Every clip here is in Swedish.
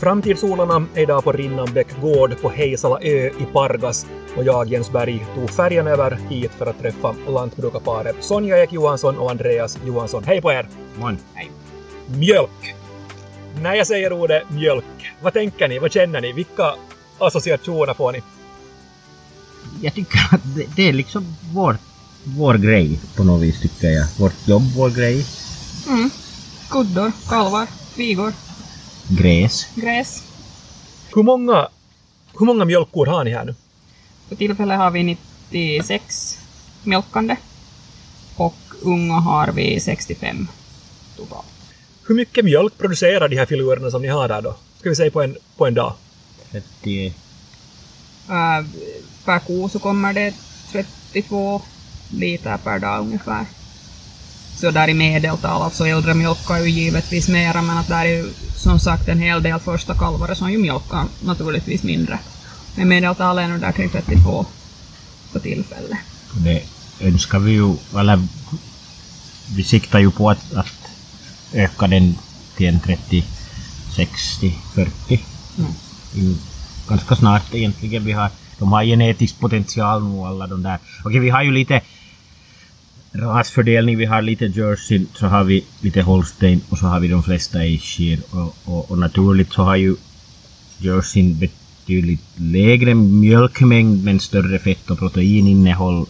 Framtidsodlarna är idag på Rinnanbäck gård på Heisala ö i Pargas och jag, Jens Berg, tog färjan över hit för att träffa lantbrukarparet Sonja Ek Johansson och Andreas Johansson. Hej på er! Morgon. Hej. Mjölk! När jag säger ordet mjölk, vad tänker ni? Vad känner ni? Vilka associationer får ni? Jag tycker att det, det är liksom vår, vår grej på något vis tycker jag. Vårt jobb, vår grej. Mm. Kuddor, kalvar, kvigor, Gräs. gräs. Hur många, hur många mjölkkor har ni här nu? För tillfället har vi 96 mjölkande och unga har vi 65 totalt. Hur mycket mjölk producerar de här filurerna som ni har där då? Ska vi säga på en, på en dag? 30, Äh, per ko så kommer det 32 liter per dag ungefär. Så där i medeltal, alltså äldre mjölkar ju givetvis mera men att där är ju som sagt en hel del första kalvare som ju mjölkar naturligtvis mindre. Men medeltalet är nog där kring 32 på tillfället. det önskar vi ju, eller vi siktar ju på att, att öka den till en 30, 60, 40. Mm. I, ganska snart egentligen. Vi har, de har genetisk potential nu alla de där. Okej, vi har ju lite rasfördelning. Vi har lite jersey, så har vi lite holstein och så har vi de flesta ayrshire. Och, och, och naturligt så har ju jerseyn betydligt lägre mjölkmängd men större fett och proteininnehåll.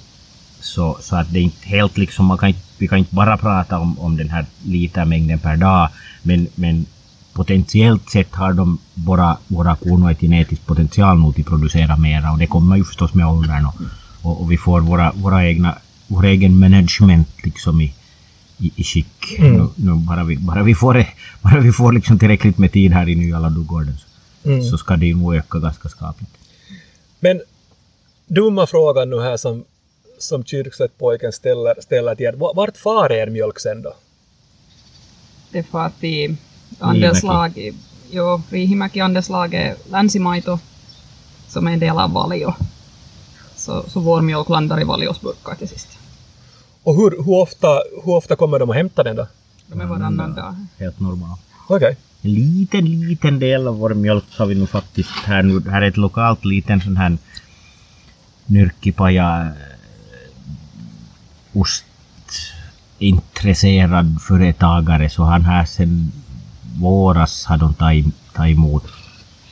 Så, så att det är inte helt liksom, man kan inte, vi kan inte bara prata om, om den här litermängden per dag. Men, men potentiellt sett har de våra, våra kor ett genetisk potential nog till att producera mera och det kommer ju förstås med åldern och, och, och vi får våra, våra egna, vår egen management liksom i, i, i skick. Mm. Nu, nu bara, vi, bara vi får, bara vi får liksom tillräckligt med tid här i Nya Ladugården så, Mm. så ska det nog öka ganska skapligt. Men dumma frågan nu här som, som kyrkslättpojken ställer, ställer till er. Va- Vart far er mjölk sen då? Det far till andelslag, i- jo, Riihimäki andelslag är länsimaito som är en del av Valio. Så, så vår mjölk landar i Valios burkar till sist. Och hur, hur, ofta, hur ofta kommer de att hämta den då? De är varannan dag. Helt normalt. Okej. En liten, liten del av vår mjölk har vi nu faktiskt här nu. Här är ett lokalt liten sån här nyrkkipaja eh, ostintresserad företagare så han här sen våras har de tagit, tagit emot.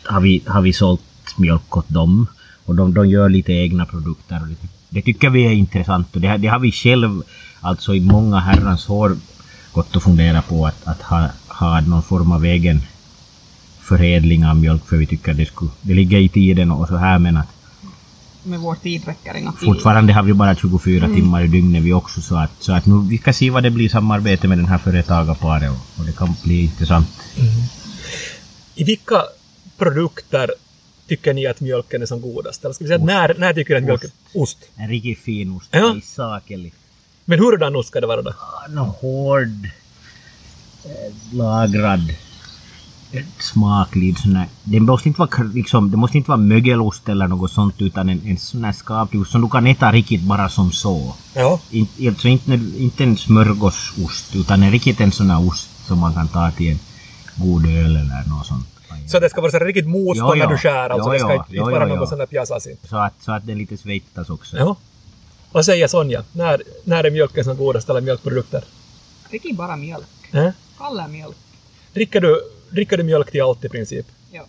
Har vi, har vi sålt mjölk åt dem och de, de gör lite egna produkter och det, det tycker vi är intressant och det, har- det har vi själv alltså i många herrans år gått och fundera på att, att ha, ha någon form av egen förädling av mjölk för vi tycker det skulle, det ligger i tiden och så här men att Med vår tid räcker inga till. fortfarande har vi bara 24 timmar i dygnet vi också så att, så att nu vi ska se vad det blir samarbete med den här företagarparet och, och det kan bli intressant. I vilka produkter tycker ni att mjölken är som godast? Eller ska vi säga när, när tycker ni att mjölken... Ost. En riktigt fin ost Ja. i sakelig. Men hurdan ost ska det vara då? En hård, eh, lagrad, smaklig sån här. Det måste inte vara, liksom, det måste inte vara mögelost eller något sånt utan en, en sån här skaplig ost som du kan äta riktigt bara som så. Ja. In, alltså inte, inte en smörgåsost utan en riktigt en sån här ost som man kan ta till en god öl eller något sånt. Så det ska vara så riktigt motstånd Ja, när ja. du skär alltså? Ja, det ska ja. inte, inte Ja, vara ja, någon ja. sån där pjäsas Så att, så att den lite svettas också. Ja. Vad säger Sonja? När, när är mjölken som godast eller mjölkprodukter? Dricker bara mjölk. Eh? Kalla mjölk. Dricker, du, dricker du mjölk till allt i princip? Ja.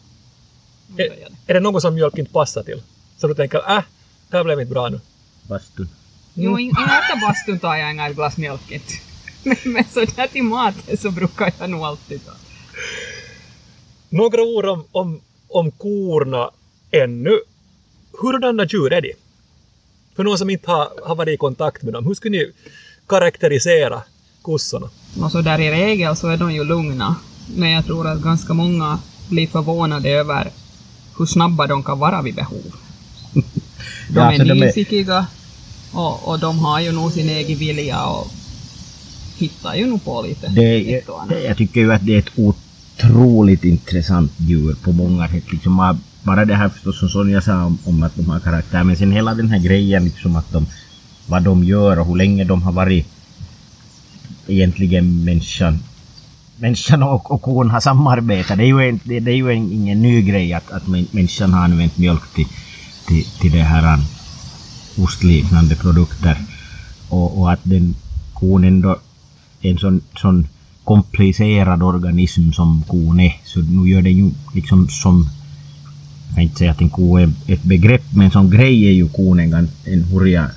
Är, är det något som mjölk inte passar till? Så du tänker, äh, det här blev inte bra nu. Bastun. Jo, in- inga efter bastun tar jag inga glas mjölk inte. Men, men sådär till maten så brukar jag nog alltid ta. Några ord om, om, om korna ännu. Hurdana djur är de? För någon som inte har, har varit i kontakt med dem, hur skulle ni karaktärisera kossorna? Och så där i regel så är de ju lugna. Men jag tror att ganska många blir förvånade över hur snabba de kan vara vid behov. De Ja, är alltså är- nyfikiga och, och de har ju nog sin egen vilja och hittar ju nog på lite Det, jag, jag tycker ju att det är ett otroligt intressant djur på många sätt. Liksom bara- det här förstås som Sonja sa om, om att de har karaktär, men sen hela den här grejen liksom att de, vad de gör och hur länge de har varit egentligen människan människan och, och kon har samarbetat. Det är ju, en, det, det är ju en, ingen ny grej att, att människan har använt mjölk till, till, till det här um, ostliknande produkter. Och, och att den kon ändå är en sån, sån komplicerad organism som kon är. Så nu gör den ju liksom som jag kan inte säga att en ko är ett begrepp, men som grej är ju kon en, en hurja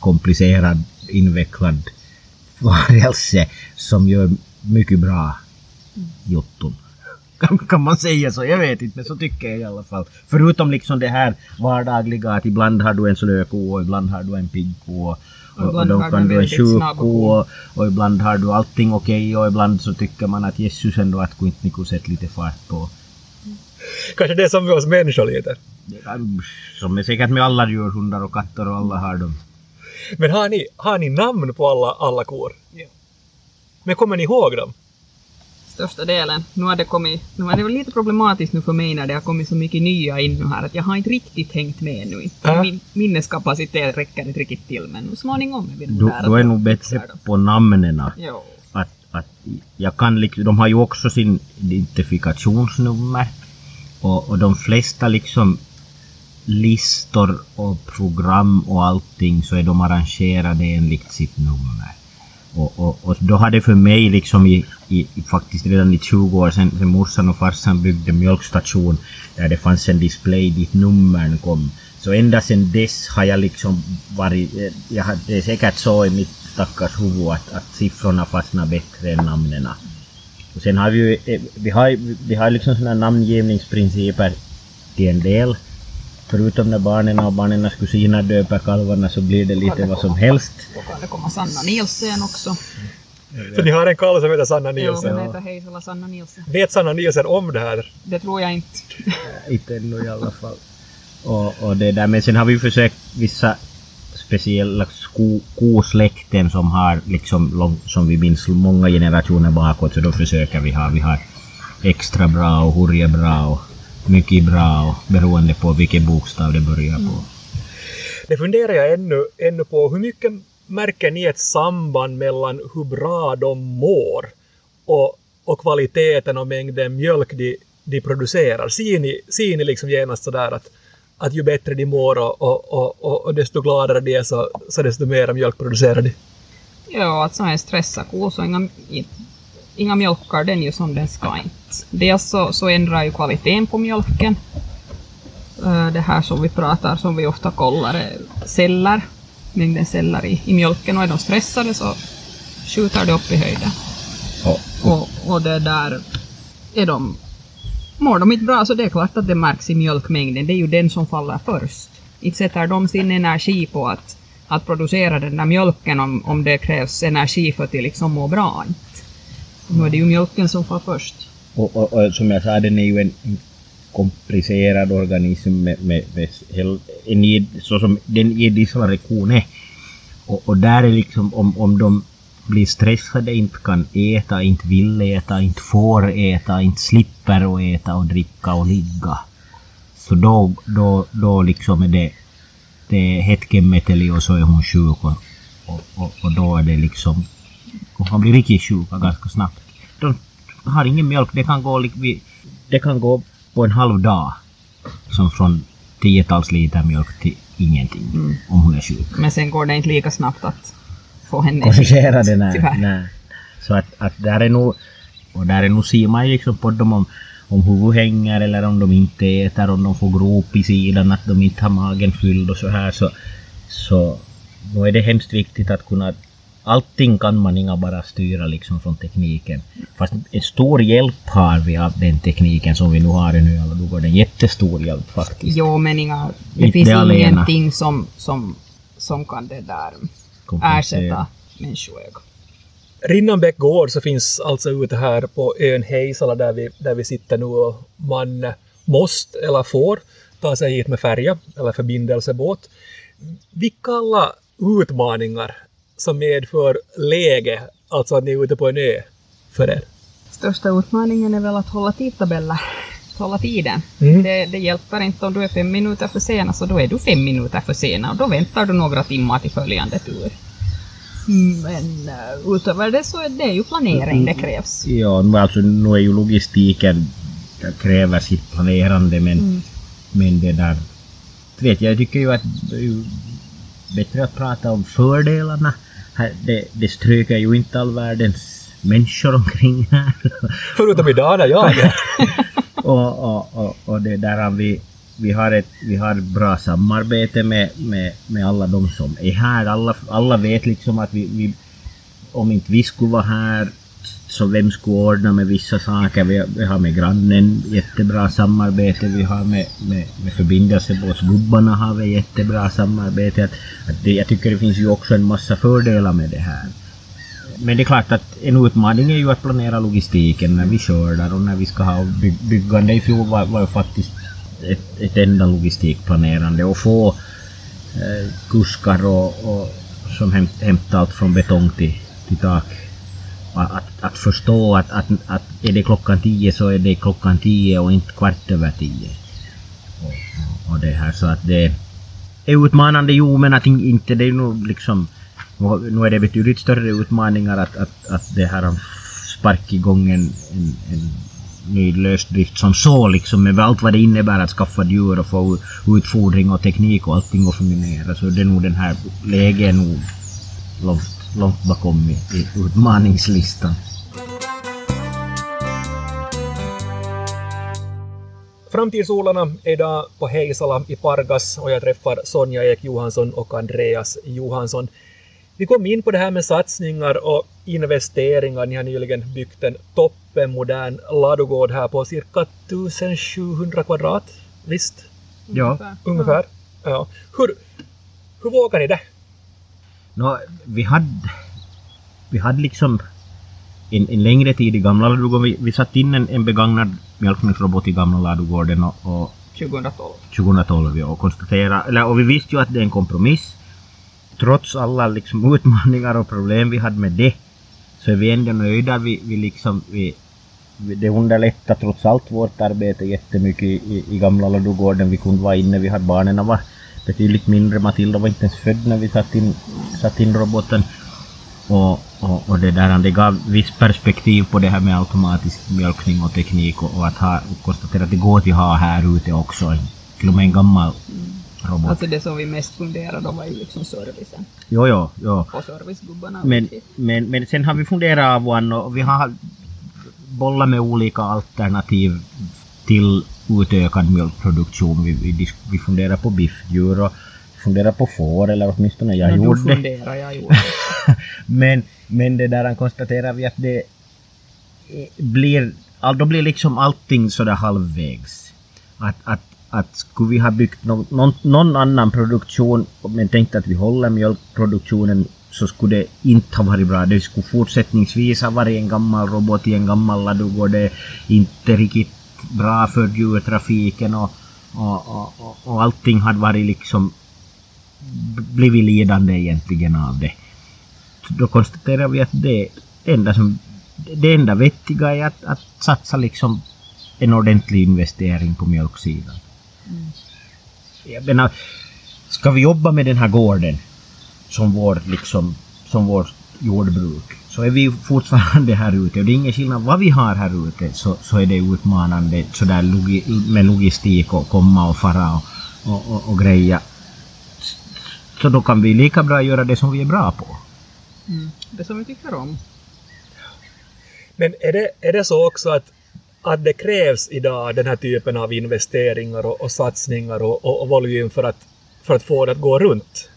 komplicerad, invecklad varelse som gör mycket bra jotton. Kan, kan man säga så? Jag vet inte, men så tycker jag i alla fall. Förutom liksom det här vardagliga att ibland har du en slö ko och ibland har du en pigg ko. Och, Och då har kan du väldigt sjuk och, och ibland har du allting okej och ibland så tycker man att Jesus ändå att inte ni kunde sätta lite fart på. Kanske det är som med oss människor lite. Som är säkert med alla djur, hundar och katter och alla har dem. Men har ni, har ni namn på alla, alla kor? Ja. Men kommer ni ihåg dem? Största delen. Nu har det kommit, nu är det väl lite problematiskt nu för mig när det har kommit så mycket nya in nu här att jag har inte riktigt hängt med nu. Ja. Min minneskapacitet räcker inte riktigt till men nu småningom är vi nog Du, där. du är nog bättre på namnen. Att, att jag kan liksom, de har ju också sin identifikationsnummer. Och, och de flesta liksom listor och program och allting så är de arrangerade enligt sitt nummer. Och, och, och då har det för mig liksom i, i, i faktiskt redan i 20 år sedan, sedan morsan och farsan byggde mjölkstation där det fanns en display dit numren kom. Så ända sedan dess har jag liksom varit, eh, jag har, det är säkert så i mitt stackars huvud att, att siffrorna fastnar bättre än namnen. Och sen har vi ju, eh, vi har, vi har liksom sådana namngivningsprinciper till en del. Förutom när barnen och barnens kusiner döper kalvarna så blir det lite vad som helst. Då kan det komma Sanna Nielsen också. Så ni har en kalv som heter Sanna Jo, Nielsen. hon heter Heisala Sanna Nielsen. Vet Sanna Nielsen om det här? Det tror jag inte. Inte ännu i alla fall. Och, och det där, men sen har vi försökt vissa speciella sko, kosläkten som har liksom lång, som vi minns många generationer bakåt så då försöker vi ha, vi har extra bra och hurje bra och mycket bra och beroende på vilken bokstav det börjar på. Det funderar jag ännu, ännu på. Hur mycket märker ni ett samband mellan hur bra de mår och, och kvaliteten och mängden mjölk de, de producerar? Ser ni, ser ni liksom genast sådär att, att ju bättre de mår och, och, och, och, och desto gladare de är så, så desto mer mjölk producerar de? Ja, att så här en stressad ko så inga, inga mjölkar den ju som den ska inte. Dels så, så ändrar ju kvaliteten på mjölken. Eh, det här som vi pratar, som vi ofta kollar, är eh, celler, mängden celler i, i mjölken och är de stressade så skjuter det upp i höjden. Och, Och, och det där är de Mår de inte bra så det är klart att det märks i mjölkmängden. Det är ju den som faller först. Inte sätter de sin energi på att, att producera den där mjölken om, om det krävs energi för att liksom må bra. Nu är det ju mjölken som får först. och, och, och som jag sa, den är ju en, en komplicerad organism med, med, med hel, en, så som den idisslare är. Och, och där är liksom om, om de blir stressade, inte kan äta, inte vill äta, inte får äta, inte slipper att äta och dricka och ligga. Så då, då, då liksom är det, det är hetkemeteli och så är hon sjuk och, och, och, och då är det liksom, hon kan bli riktigt sjuk ganska snabbt. De har ingen mjölk, det kan gå, det kan gå på en halv dag. Som från tiotals liter mjölk till ingenting Mm. om hon är sjuk. Men sen går det inte lika snabbt att få henne korrigera det när, Tyvärr. när. Så att, att där är nog, och där är nog ser man liksom på dem om, om huvudet hänger eller om de inte äter, om de får grop i sidan, att de inte har magen fylld och så här så, så då är det hemskt viktigt att kunna Allting kan man inga bara styra liksom från tekniken. Fast en stor hjälp har vi av den tekniken som vi nu har i Nya Ladugård. En jättestor hjälp faktiskt. Jo, men inga, det Inte finns alena. ingenting som, som, som kan det där ersätta människoögon. Rinnanbäck gård så finns alltså ute här på ön Heisala där vi, där vi sitter nu och man måste eller får ta sig hit med färja eller förbindelsebåt. Vilka alla utmaningar som medför läge, alltså att ni är ute på en ö, för er? Största utmaningen är väl att hålla tidtabeller, att hålla tiden. Mm. Det, det hjälper inte om du är fem minuter för sen, så då är du fem minuter för sen och då väntar du några timmar till följande tur. Men uh, utöver det så är det ju planering det krävs. Ja, nu alltså nu är ju logistiken det kräver sitt planerande men, Mm. men det där vet jag, jag tycker ju att det är ju bättre att prata om fördelarna. Det, det stryker ju inte all världens människor omkring här. Förutom idag när jag är och, och, och, och det där vi, vi har ett vi har bra samarbete med, med, med alla de som är här. Alla, alla vet liksom att vi, vi, om inte vi skulle vara här så vem skulle ordna med vissa saker? Vi, vi har med grannen jättebra samarbete. Vi har med, med, med förbindelsebåtsgubbarna har vi jättebra samarbete. Att, att det, jag tycker det finns ju också en massa fördelar med det här. Men det är klart att en utmaning är ju att planera logistiken när vi skördar och när vi ska ha by, byggande. I fjol var, var ju faktiskt ett, ett enda logistikplanerande och få eh, kuskar och, och som hämt, hämtar allt från betong till, till tak. Att, att, förstå att, att, att är det klockan tio så är det klockan tio och inte kvart över tio. Och, och, och det här så att det är utmanande, jo men att in- inte det är nog liksom nu är det betydligt större utmaningar att, att, att det här har spark igång en, en, en ny lösdrift som så liksom med allt vad det innebär att skaffa djur och få utfodring och teknik och allting och fungera så det är nog den här läget är nog långt, långt bakom i, i utmaningslistan. Framtidsodlarna är idag på Heisala i Pargas och jag träffar Sonja Ek Johansson och Andreas Johansson. Vi kom in på det här med satsningar och investeringar. Ni har nyligen byggt en toppenmodern ladugård här på cirka 1700 kvadrat. Visst? Ja. Ungefär. Ungefär. Ja. Hur, hur vågar ni det? Nå, vi hade, vi hade liksom en, en längre tid i gamla ladugården. Vi, vi satte in en, en begagnad mjölkningsrobot i gamla ladugården och, och 2012. 2012 ja, och konstatera, eller, och vi visste ju att det är en kompromiss. Trots alla liksom utmaningar och problem vi hade med det så är vi ändå nöjda. Vi, vi liksom, vi, vi, det underlättar trots allt vårt arbete jättemycket i, i, i gamla ladugården. Vi kunde vara inne, vi hade barnen var betydligt mindre. Matilda var inte ens född när vi satte in, satte in roboten. Och, och, och det där, det gav viss perspektiv på det här med automatisk mjölkning och teknik och, och att ha, och konstatera att det går till ha här ute också. Till och med en gammal robot. Alltså det som vi mest funderade då var ju liksom servicen. Jo, jo, jo. Och servicegubbarna. Men, men, men sen har vi funderat av och vi har bollat med olika alternativ till utökad mjölkproduktion. Vi, vi, vi funderar på biffdjur och funderar på får, eller åtminstone jag Ja, du gjorde funderar, jag gjorde men, men det där konstaterar vi att det eh, blir, då blir liksom allting sådär halvvägs. Att, att, att skulle vi ha byggt någon, någon, någon annan produktion men tänkt att vi håller mjölkproduktionen så skulle det inte ha varit bra. Det skulle fortsättningsvis ha varit en gammal robot i en gammal ladugård. Det inte riktigt bra för djurtrafiken och, och, och, och, allting hade varit liksom blivit lidande egentligen av det. Då konstaterar vi att det enda, som, det enda vettiga är att, att satsa liksom en ordentlig investering på mjölksidan. Jag menar, ska vi jobba med den här gården som vår, liksom, som vår jordbruk så är vi fortfarande här ute och det är ingen skillnad vad vi har här ute så, så är det utmanande sådär logi, med logistik och komma och fara och, och, och, och greja. Så då kan vi lika bra göra det som vi är bra på. Mm. Det som vi tycker om. Men är det, är det så också att, att det krävs idag den här typen av investeringar och, och satsningar och, och, och volym för att, för att få det att gå runt?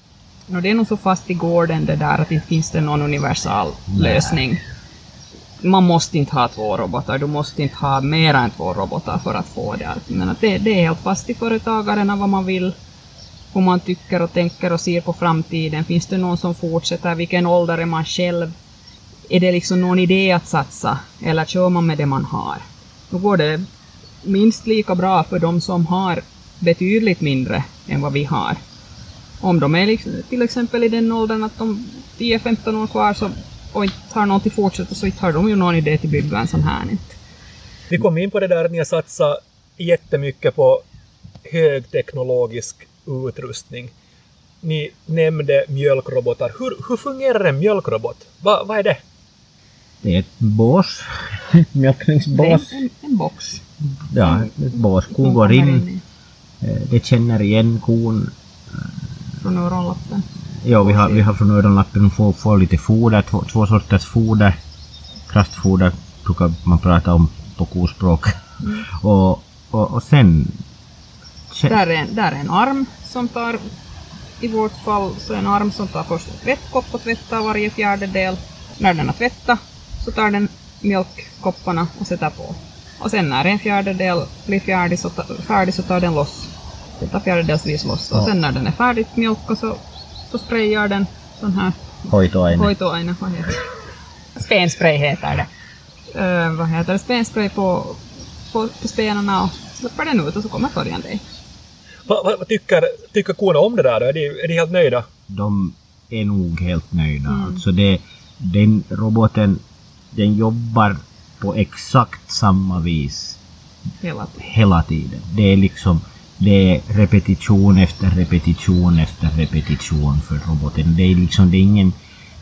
Och det är nog så fast i gården det där att inte finns det någon universal lösning. Man måste inte ha två robotar, du måste inte ha mer än två robotar för att få det. Men att det, det är helt fast i företagaren vad man vill, hur man tycker och tänker och ser på framtiden. Finns det någon som fortsätter? Vilken ålder är man själv? Är det liksom någon idé att satsa? Eller kör man med det man har? Då går det minst lika bra för de som har betydligt mindre än vad vi har. Om de är liksom, till exempel i den åldern att de 10-15 år kvar så, och inte har någon till fortsätta så inte har de ju någon idé till bygga en sån här. Inte. Vi kom in på det där att ni har satsat jättemycket på högteknologisk utrustning. ni nämnde mjölkrobotar. Hur, hur fungerar en mjölkrobot? Va, vad är det? Det är ett bås. Mjölkningsbås. Det är en, en box. Ja, ett bås. Kon går in. eh, Det känner igen kon. Från öronlappen. Ja, vi har, vi har från öronlappen får, får lite foder, två, två sorters foder. Kraftfoder brukar man prata om på kospråk. Och, och, och sen... Där är, en, där är en arm som tar, i vårt fall, så en arm som tar först en tvättkopp och tvättar varje fjärdedel. När den har tvättat så tar den mjölkkopparna och sätter på. Och sen när en fjärdedel blir färdig så, ta, färdig så tar den loss. Den tar fjärdedelsvis loss. Och Ja. sen när den är färdigt mjölkad så, så sprayar den sån här Hoitoaine. hoitoaine, vad heter det? Spenspray heter det. Uh, vad heter det? Spenspray på, på, på spenarna och släpper den ut och så kommer följen dig. Va, va, vad tycker, tycker korna om det där då? Är de, är de helt nöjda? De är nog helt nöjda. Mm. Alltså det, den roboten, den jobbar på exakt samma vis Hela tiden. hela tiden. Det är liksom det är repetition efter repetition efter repetition för roboten. Det är liksom, det är ingen,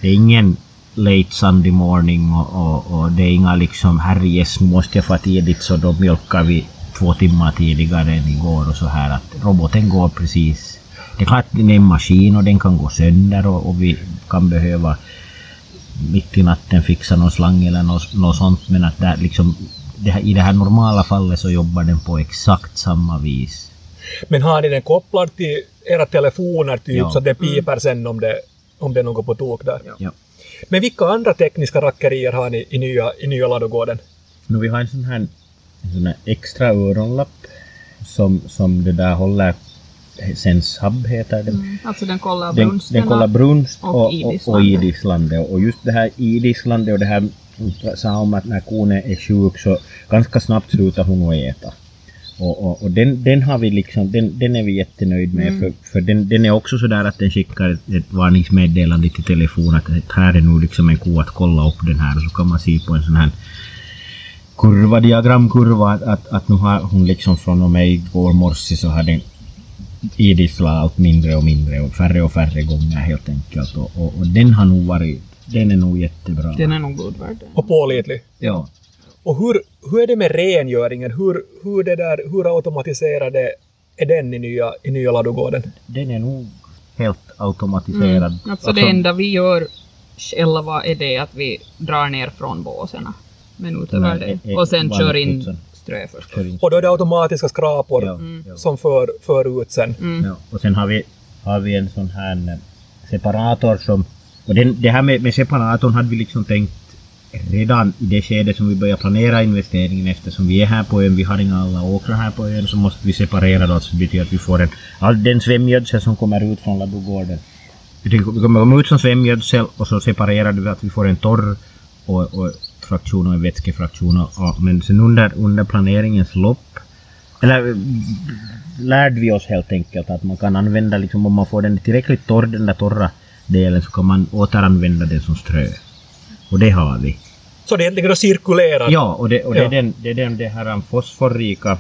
det är ingen late Sunday morning och, och, och det är inga liksom herrejes, nu måste jag få tidigt så då mjölkar vi två timmar tidigare än igår och så här att roboten går precis. Det är klart den är en maskin och den kan gå sönder och, och vi kan behöva mitt i natten fixa någon slang eller något, något sånt men att där liksom det här, i det här normala fallet så jobbar den på exakt samma vis. Men har ni den kopplad till era telefoner typ Ja. så att den piper sen om det, om det är något på tok där? Ja. Ja. Men vilka andra tekniska rackerier har ni i nya, i nya ladugården? Nu vi har en sån här, en sån här extra öronlapp som, som det där håller Senshub heter den. Mm. Alltså den kollar Den, brunsterna. den kollar brunst och och, och, och idisslande. Och just det här idisslande och det här sa om att när kon är sjuk så ganska snabbt slutar hon att äta. Och, och, och den, den har vi liksom, den, den är vi jättenöjd med Mm. för, för den, den är också sådär att den skickar ett, ett varningsmeddelande till telefon att att här är nu liksom en ko att kolla upp den här och så kan man se på en sån här kurva, diagramkurva att, att, att nu har hon liksom från och med igår morse så har den idisslat allt mindre och mindre och färre och färre gånger helt enkelt. Och, och, och den har nog varit, den är nog jättebra. Den är nog god värd. Och pålitlig? Ja. Och hur, hur är det med rengöringen? Hur, hur, det där, hur automatiserade är den i nya, i nya ladugården? Den är nog helt automatiserad. Mm. Alltså det enda vi gör själva är det att vi drar ner från båsen. Men utöver Nej, det. eh, Och sen kör in strö först. kör in. Och då är det automatiska skrapor Ja, Mm. ja. som för, för ut sen. Mm. Ja, och sen har vi, har vi en sån här eh, separator som... Och den, det här med, med separatorn hade vi liksom tänkt redan i det skede som vi börjar planera investeringen eftersom vi är här på ön, vi har inga alla åkrar här på ön så måste vi separera då, så det betyder att vi får en, all den svämgödsel som kommer ut från ladugården. Vi kommer komma ut som svämgödsel och så separerar vi att vi får en torr och, och fraktion och en vätskefraktion. Och, och, men sen under, under planeringens lopp eller lärde vi oss helt enkelt att man kan använda, liksom, om man får den tillräckligt torr, den där torra delen, så kan man återanvända den som strö. Och det har vi. Så det egentligen då cirkulerar? Ja, och det, och det, Ja. är, den, det är den det här fosforrika,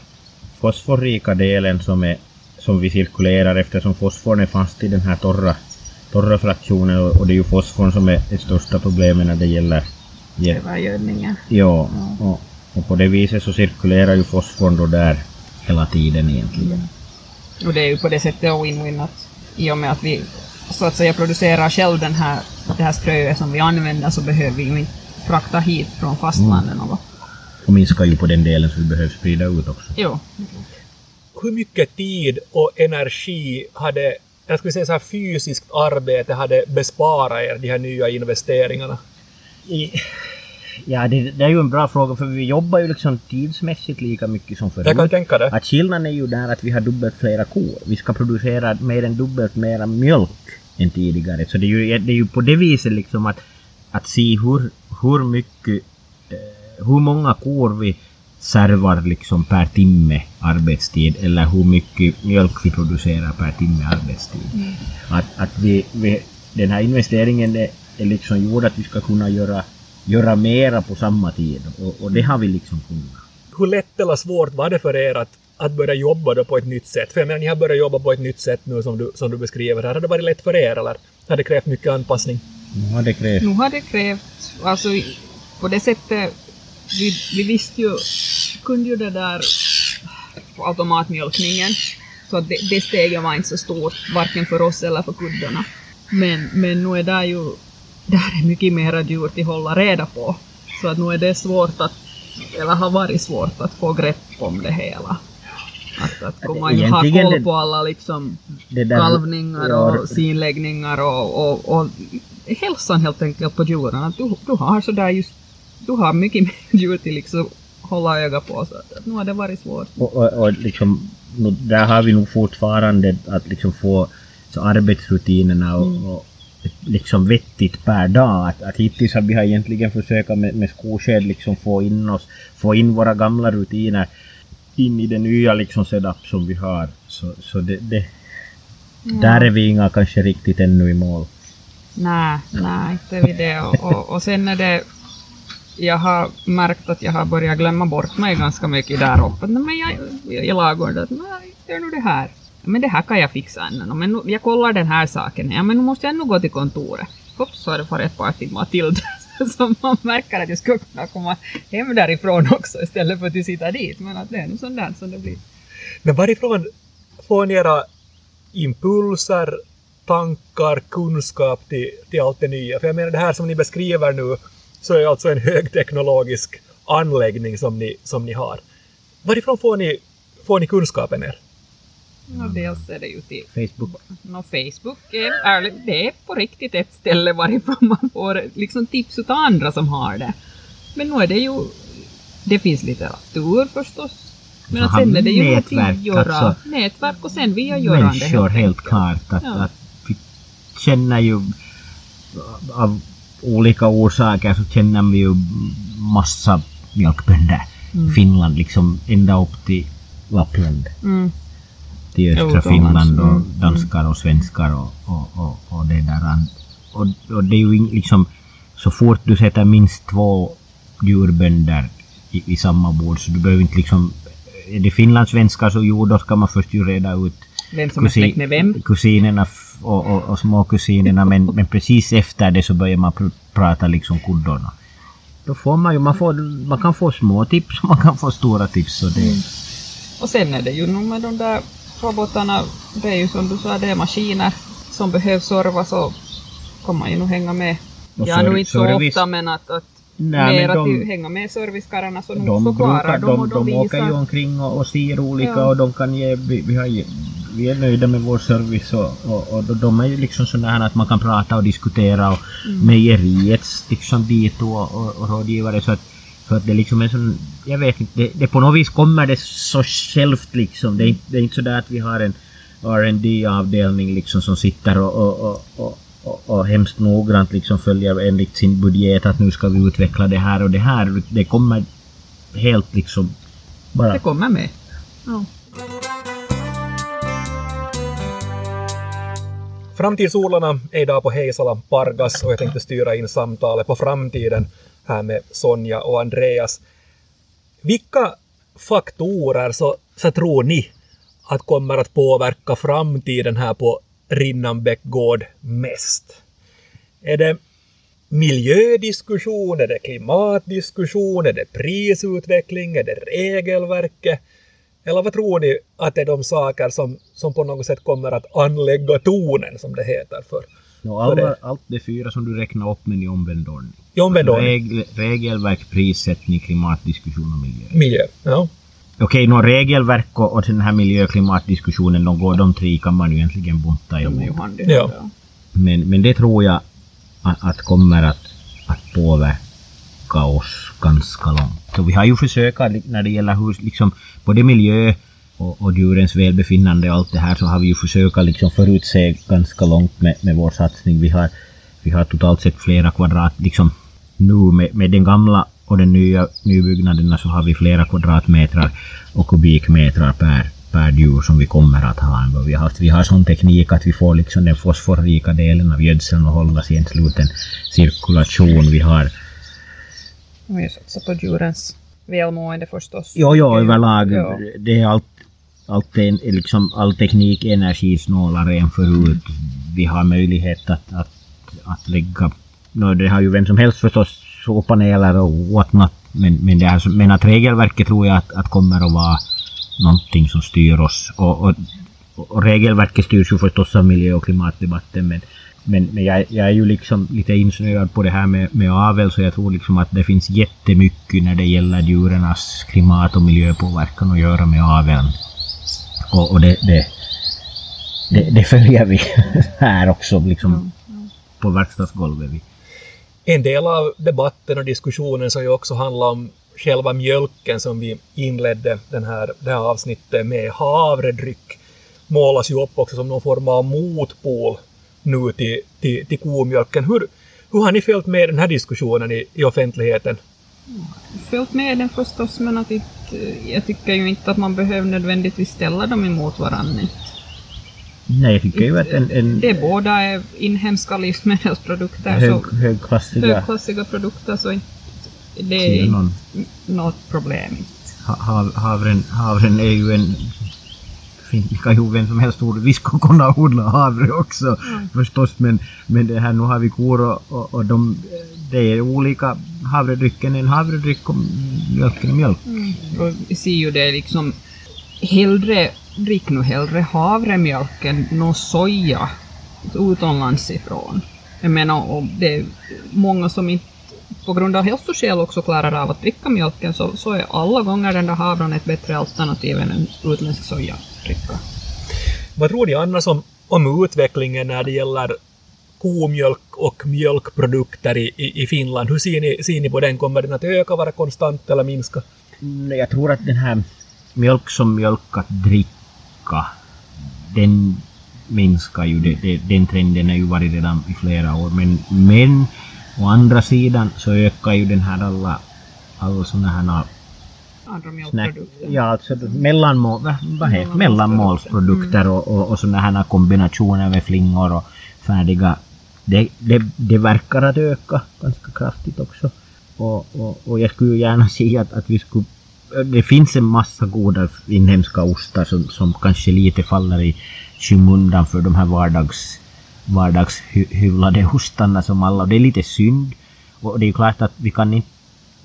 fosforrika delen som, är, som vi cirkulerar eftersom fosforn är fast i den här torra, torra fraktionen och, och det är ju fosforn som är det största problemet när det gäller ge- Övergödningen. Ja, och, och på det viset så cirkulerar ju fosforn då där hela tiden egentligen. Och det är ju på det sättet win-win att i och med att vi så att säga producerar själv den här, det här ströet som vi använder så behöver vi ju inte frakta hit från fastlandet något. Och minskar ju på den delen som vi behöver sprida ut också. Jo. Hur mycket tid och energi hade, jag skulle säga så här fysiskt arbete hade besparat er de här nya investeringarna? I, ja, det, det är ju en bra fråga för vi jobbar ju liksom tidsmässigt lika mycket som Jag kan förut. tänka det. Att skillnaden är ju där att vi har dubbelt flera kor. Vi ska producera mer än dubbelt mera mjölk än tidigare. Så det är ju, det är ju på det viset liksom att, att se hur, hur mycket, eh, hur många kor vi servar liksom per timme arbetstid eller hur mycket mjölk vi producerar per timme arbetstid. Att, att vi, vi, den här investeringen är, är liksom gjord att vi ska kunna göra, göra mera på samma tid och, och det har vi liksom kunnat. Hur lätt eller svårt var det för er att, att börja jobba då på ett nytt sätt? För jag menar, ni har börjat jobba på ett nytt sätt nu som du, som du beskriver här. Har det varit lätt för er eller har det krävt mycket anpassning? Nu har det krävt. Nu har det krävt, alltså på det sättet, vi, vi visste ju, kunde ju det där på automatmjölkningen, så att det, det steget var inte så stort, varken för oss eller för kuddarna. Men, men nu är det ju, där är mycket mera djur att hålla reda på. Så att nu är det svårt att, eller har varit svårt att få grepp om det hela. Att, att komma och ha koll på alla liksom där, kalvningar Ja, och sinläggningar och, och, och hälsan helt enkelt på djuren. Att du, du har sådär just, du har mycket mer djur till liksom hålla öga på så att, nu har det varit svårt. Och, och, och liksom, nu, där har vi nog fortfarande att liksom få så arbetsrutinerna och, Mm. och liksom vettigt per dag. Att, att hittills har vi har egentligen försökt med, med skosked liksom få in oss, få in våra gamla rutiner in i det nya liksom setup som vi har. Så, så det, det, där är vi inga kanske riktigt ännu i mål. Nej, nej, inte vi det. Och, och, och sen är det, jag har märkt att jag har börjat glömma bort mig ganska mycket där uppe. Men jag, i ladugården, att nej, gör nu det här. Men det här kan jag fixa ännu. Men nu, jag kollar den här saken. Ja, men nu måste jag ändå gå till kontoret. Hopp, så har det varit ett par timmar till. Så man märker att jag skulle kunna komma hem därifrån också istället för att sitta dit. Men att det är nog sånt där som det blir. Men varifrån får ni era impulser, tankar, kunskap till, till allt det nya? För jag menar det här som ni beskriver nu så är alltså en högteknologisk anläggning som ni, som ni har. Varifrån får ni, får ni kunskapen er? Och dels är det ju till Facebook. Nå, Facebook är ärligt, det är på riktigt ett ställe varifrån man får liksom tips utav andra som har det. Men nu är det ju, det finns litteratur förstås. Men att sen är det ju nätverk, att göra. alltså. nätverk och sen via görande. människor helt klart. Att, Ja. att vi känner ju av olika orsaker så känner vi ju massa mjölkbönder. Mm. Finland liksom ända upp till Lappland. Mm. Till östra. Finland och Mm, danskar och svenskar och, och, och, och det där. Och, och det är ju liksom så fort du sätter minst två djurbönder i, i samma bord så du behöver inte liksom är det finlandssvenskar så jo då ska man först ju reda ut Vem som är släkt med vem. kusinerna och, och, och småkusinerna men, men precis efter det så börjar man pr prata liksom kuddorna. Då får man ju, man, får, man kan få små tips och man kan få stora tips. Så det, Och sen är det ju nog med de där robotarna, det är ju som du sa, det är maskiner som behövs servas och kommer man ju nog hänga med. Och ja, nu inte så ofta men att, att Nej, mera men de- hänga med servicekarlarna så de, förklarar brukar, de och de, de, de åker ju omkring och, och ser olika Ja. och de kan ge, vi, vi, har, vi är nöjda med vår service och, och, och de- de är ju liksom sådana att man kan prata och diskutera och Mm. mejeriets liksom dit och, och, och rådgivare så att, att det liksom är sån, jag vet inte, det, det på något vis kommer det så självt liksom. Det är, inte- det är inte sådär att vi har en rd avdelning liksom som sitter och, och, och, och, och, och hemskt noggrant liksom följer enligt sin budget att nu ska vi utveckla det här och det här. Det kommer helt liksom bara... Det kommer med. Ja. Framtidsodlarna är idag på Heisala Pargas och jag tänkte styra in samtalet på framtiden här med Sonja och Andreas. Vilka faktorer så, så tror ni att kommer att påverka framtiden här på Rinnanbäck gård mest? Är det miljödiskussion, är det klimatdiskussion, är det prisutveckling, är det regelverket? Eller vad tror ni att det är de saker som, som på något sätt kommer att anlägga tonen, som det heter, för För det- alla, allt det fyra som du räknar upp men i omvänd ordning. i omvänd ordning? Regel, regelverk, prissättning, klimatdiskussion och miljö. Miljö. Ja. Okej, nå regelverk och, och den här miljö och klimatdiskussionen, de, går, de tre kan man ju egentligen bunta ihop. Ja. Men, men det tror jag att, att kommer att, att påverka oss ganska långt. Så vi har ju försökt när det gäller hur, liksom, både miljö och, och djurens välbefinnande och allt det här så har vi ju försökt liksom förutse ganska långt med, med vår satsning. Vi har, vi har totalt sett flera kvadrat, liksom nu med, med den gamla och den nya nybyggnaderna så har vi flera kvadratmeter och kubikmeter per, per djur som vi kommer att ha. Vi har, haft, vi har sån teknik att vi får liksom den fosforrika delen av gödseln att hållas i en sluten cirkulation. Vi har och jag satsar på djurens välmående förstås. Är ju- överlag. Ja. Det är allt, allt är, liksom, all teknik energisnålare än förut. Vi har möjlighet att, att, att lägga... No, det har ju vem som helst förstås, solpaneler och whatnot. Men, men, det är, men att regelverket tror jag att, att kommer att vara någonting som styr oss. Och, och, och regelverket styrs ju förstås av miljö och klimatdebatten. Men, men, men jag, jag, är ju liksom lite insnöad på det här med, med avel så jag tror liksom att det finns jättemycket när det gäller djurens klimat och miljöpåverkan att göra med aveln. Och, och det, det, det, det, följer vi här också liksom på verkstadsgolvet. En del av debatten och diskussionen som ju också handlar om själva mjölken som vi inledde den här, det här avsnittet med, havredryck, målas ju upp också som någon form av motpol nu till, till, till komjölken. Hur, hur har ni följt med den här diskussionen i, i offentligheten? Följt med den förstås, men att inte, jag tycker ju inte att man behöver nödvändigtvis ställa dem emot varandra. Nej, jag tycker ju att en... en det båda är inhemska livsmedelsprodukter. Hög, så högklassiga. högklassiga produkter, så det är någon, något problem. Ha, havren, havren är ju en kan ju vem som helst. Vi skulle kunna odla havre också mm. förstås men, men det här, nu har vi kor och, och, och de, det är olika. Havredrycken en havredryck och mjölken mjölk. Mm. Och vi ser ju det liksom hellre, drick nu hellre havremjölk än någon soja utomlands ifrån. Jag menar, och det är många som inte på grund av hälsoskäl också klarar av att dricka mjölken så, så är alla gånger den där havren ett bättre alternativ än en utländsk dricka. Vad tror ni annars om, om utvecklingen när det gäller komjölk och mjölkprodukter i, i, i Finland? Hur ser ni, ser ni på den? Kommer den att öka, vara konstant eller minska? Mm, jag tror att den här mjölk som mjölk att dricka, den minskar ju. Det, det, den trenden har ju varit redan i flera år. Men, men Å andra sidan så ökar ju den här alla, alla sådana här Andra mjölkprodukter. Ja, alltså mellanmål, vad heter, mellanmålsprodukter mm. och, och, och sådana här kombinationer med flingor och färdiga. Det, det, det verkar att öka ganska kraftigt också. Och, och, och jag skulle ju gärna se att, att vi skulle det finns en massa goda inhemska ostar som, som kanske lite faller i skymundan för de här vardags vardagshyvlade ostarna som alla. Och det är lite synd. Och det är klart att vi kan inte,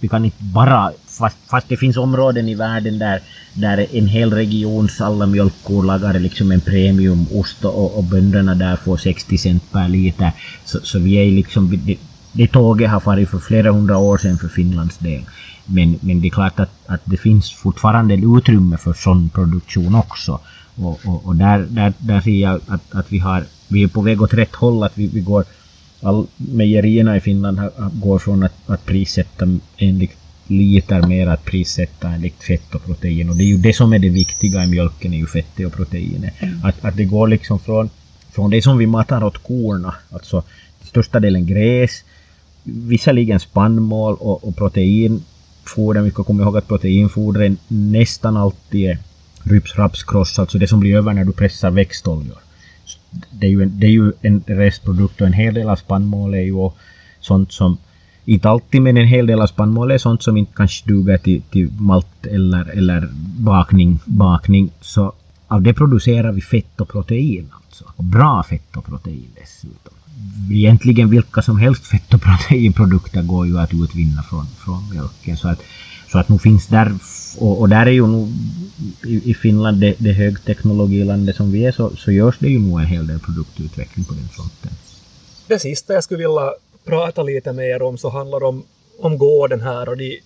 vi kan inte bara, fast, fast det finns områden i världen där, där en hel regions alla mjölkkor lagar liksom en premiumost och, och bönderna där får 60 cent per liter. Så, så vi är liksom, det, det tåget har farit för flera hundra år sedan för Finlands del. Men, men det är klart att, att det finns fortfarande utrymme för sån produktion också. Och, och, och där, där, där ser jag att, att vi har vi är på väg åt rätt håll. Att vi, vi går, all, mejerierna i Finland går från att, att prissätta enligt liter mer att prissätta enligt fett och protein. Och det är ju det som är det viktiga i mjölken, är ju fettet och proteinet. Mm. Att, att det går liksom från, från det som vi matar åt korna, alltså största delen gräs, visserligen spannmål och, och proteinfoder. Vi ska komma ihåg att proteinfodren nästan alltid är ryps, raps, kross, alltså det som blir över när du pressar växtoljor det är, ju en, det är ju en restprodukt och en hel del av spannmål är ju sånt som inte alltid men en hel del av spannmål är sånt som inte kanske duger till, till malt eller, eller bakning, bakning. Så av det producerar vi fett och protein alltså. Och bra fett och protein dessutom. Egentligen vilka som helst fett och proteinprodukter går ju att utvinna från, från mjölken. Så att, så att nu finns där, och, och där är ju nog i, i Finland, det, det högteknologilandet som vi är, så, så görs det ju nog en hel del produktutveckling på den fronten. Det sista jag skulle vilja prata lite mer om så handlar om, om gården här och de,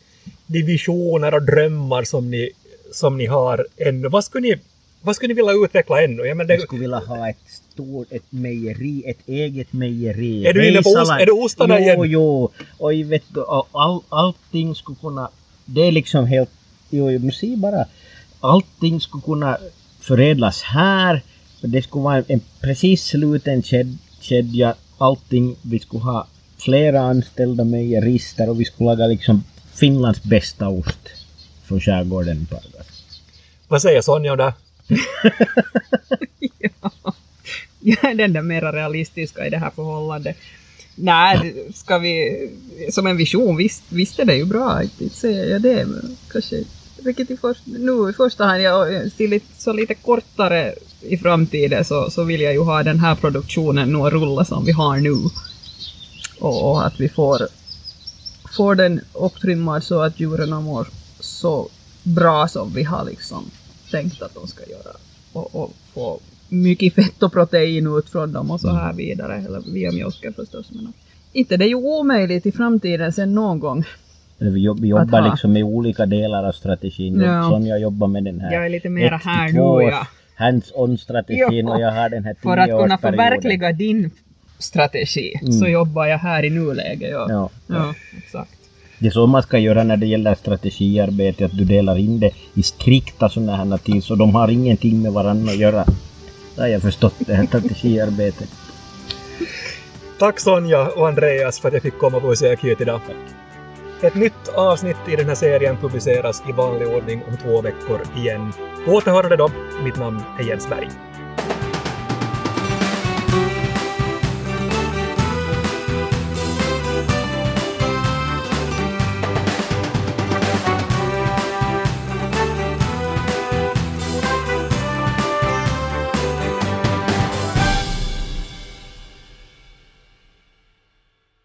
de visioner och drömmar som ni, som ni har ännu. Vad skulle ni, vad skulle ni vilja utveckla ännu? Jag, menar, det... jag skulle vilja ha ett stort ett mejeri, ett eget mejeri. Är du inne på ost, är du ostarna igen? Jo, jo. Och vet du, all, allting skulle kunna... Det är liksom helt... Jo, men se bara allting skulle kunna förädlas här. Det skulle vara en precis sluten kedja. Allting, vi skulle ha flera anställda mejerister och vi skulle laga liksom Finlands bästa ost från skärgården i Vad säger Sonja det? ja. Jag är den där mera realistiska i det här förhållandet. Nej, ska vi... Som en vision, visst, visst är det ju bra. Inte säger jag det, men kanske vilket i först, nu i första hand, jag ser lite, så lite kortare i framtiden så, så vill jag ju ha den här produktionen nu att rulla som vi har nu. Och, och att vi får, får den upptrimmad så att djuren mår så bra som vi har liksom tänkt att de ska göra. Och, och få mycket fett och protein ut från dem och så här vidare, eller via mjölken förstås. Men inte det är ju omöjligt i framtiden sen någon gång. Vi, jobb, vi jobbar ha. liksom med olika delar av strategin. Ja. Sonja jobbar med den här Jag är lite mera ett här två nu, ja. hands-on-strategin Ja. och jag har den här För att kunna förverkliga din strategi Mm. så jobbar jag här i nuläget. Ja. Ja. ja, exakt. Det är så man ska göra när det gäller strategiarbete, att du delar in det i strikta sådana här ting, så de har ingenting med varandra att göra. Det har jag förstått, det här strategiarbetet. Tack Sonja och Andreas för att jag fick komma på besök hit idag. Ett nytt avsnitt i den här serien publiceras i vanlig ordning om två veckor igen. På återhörande då. Mitt namn är Jens Berg.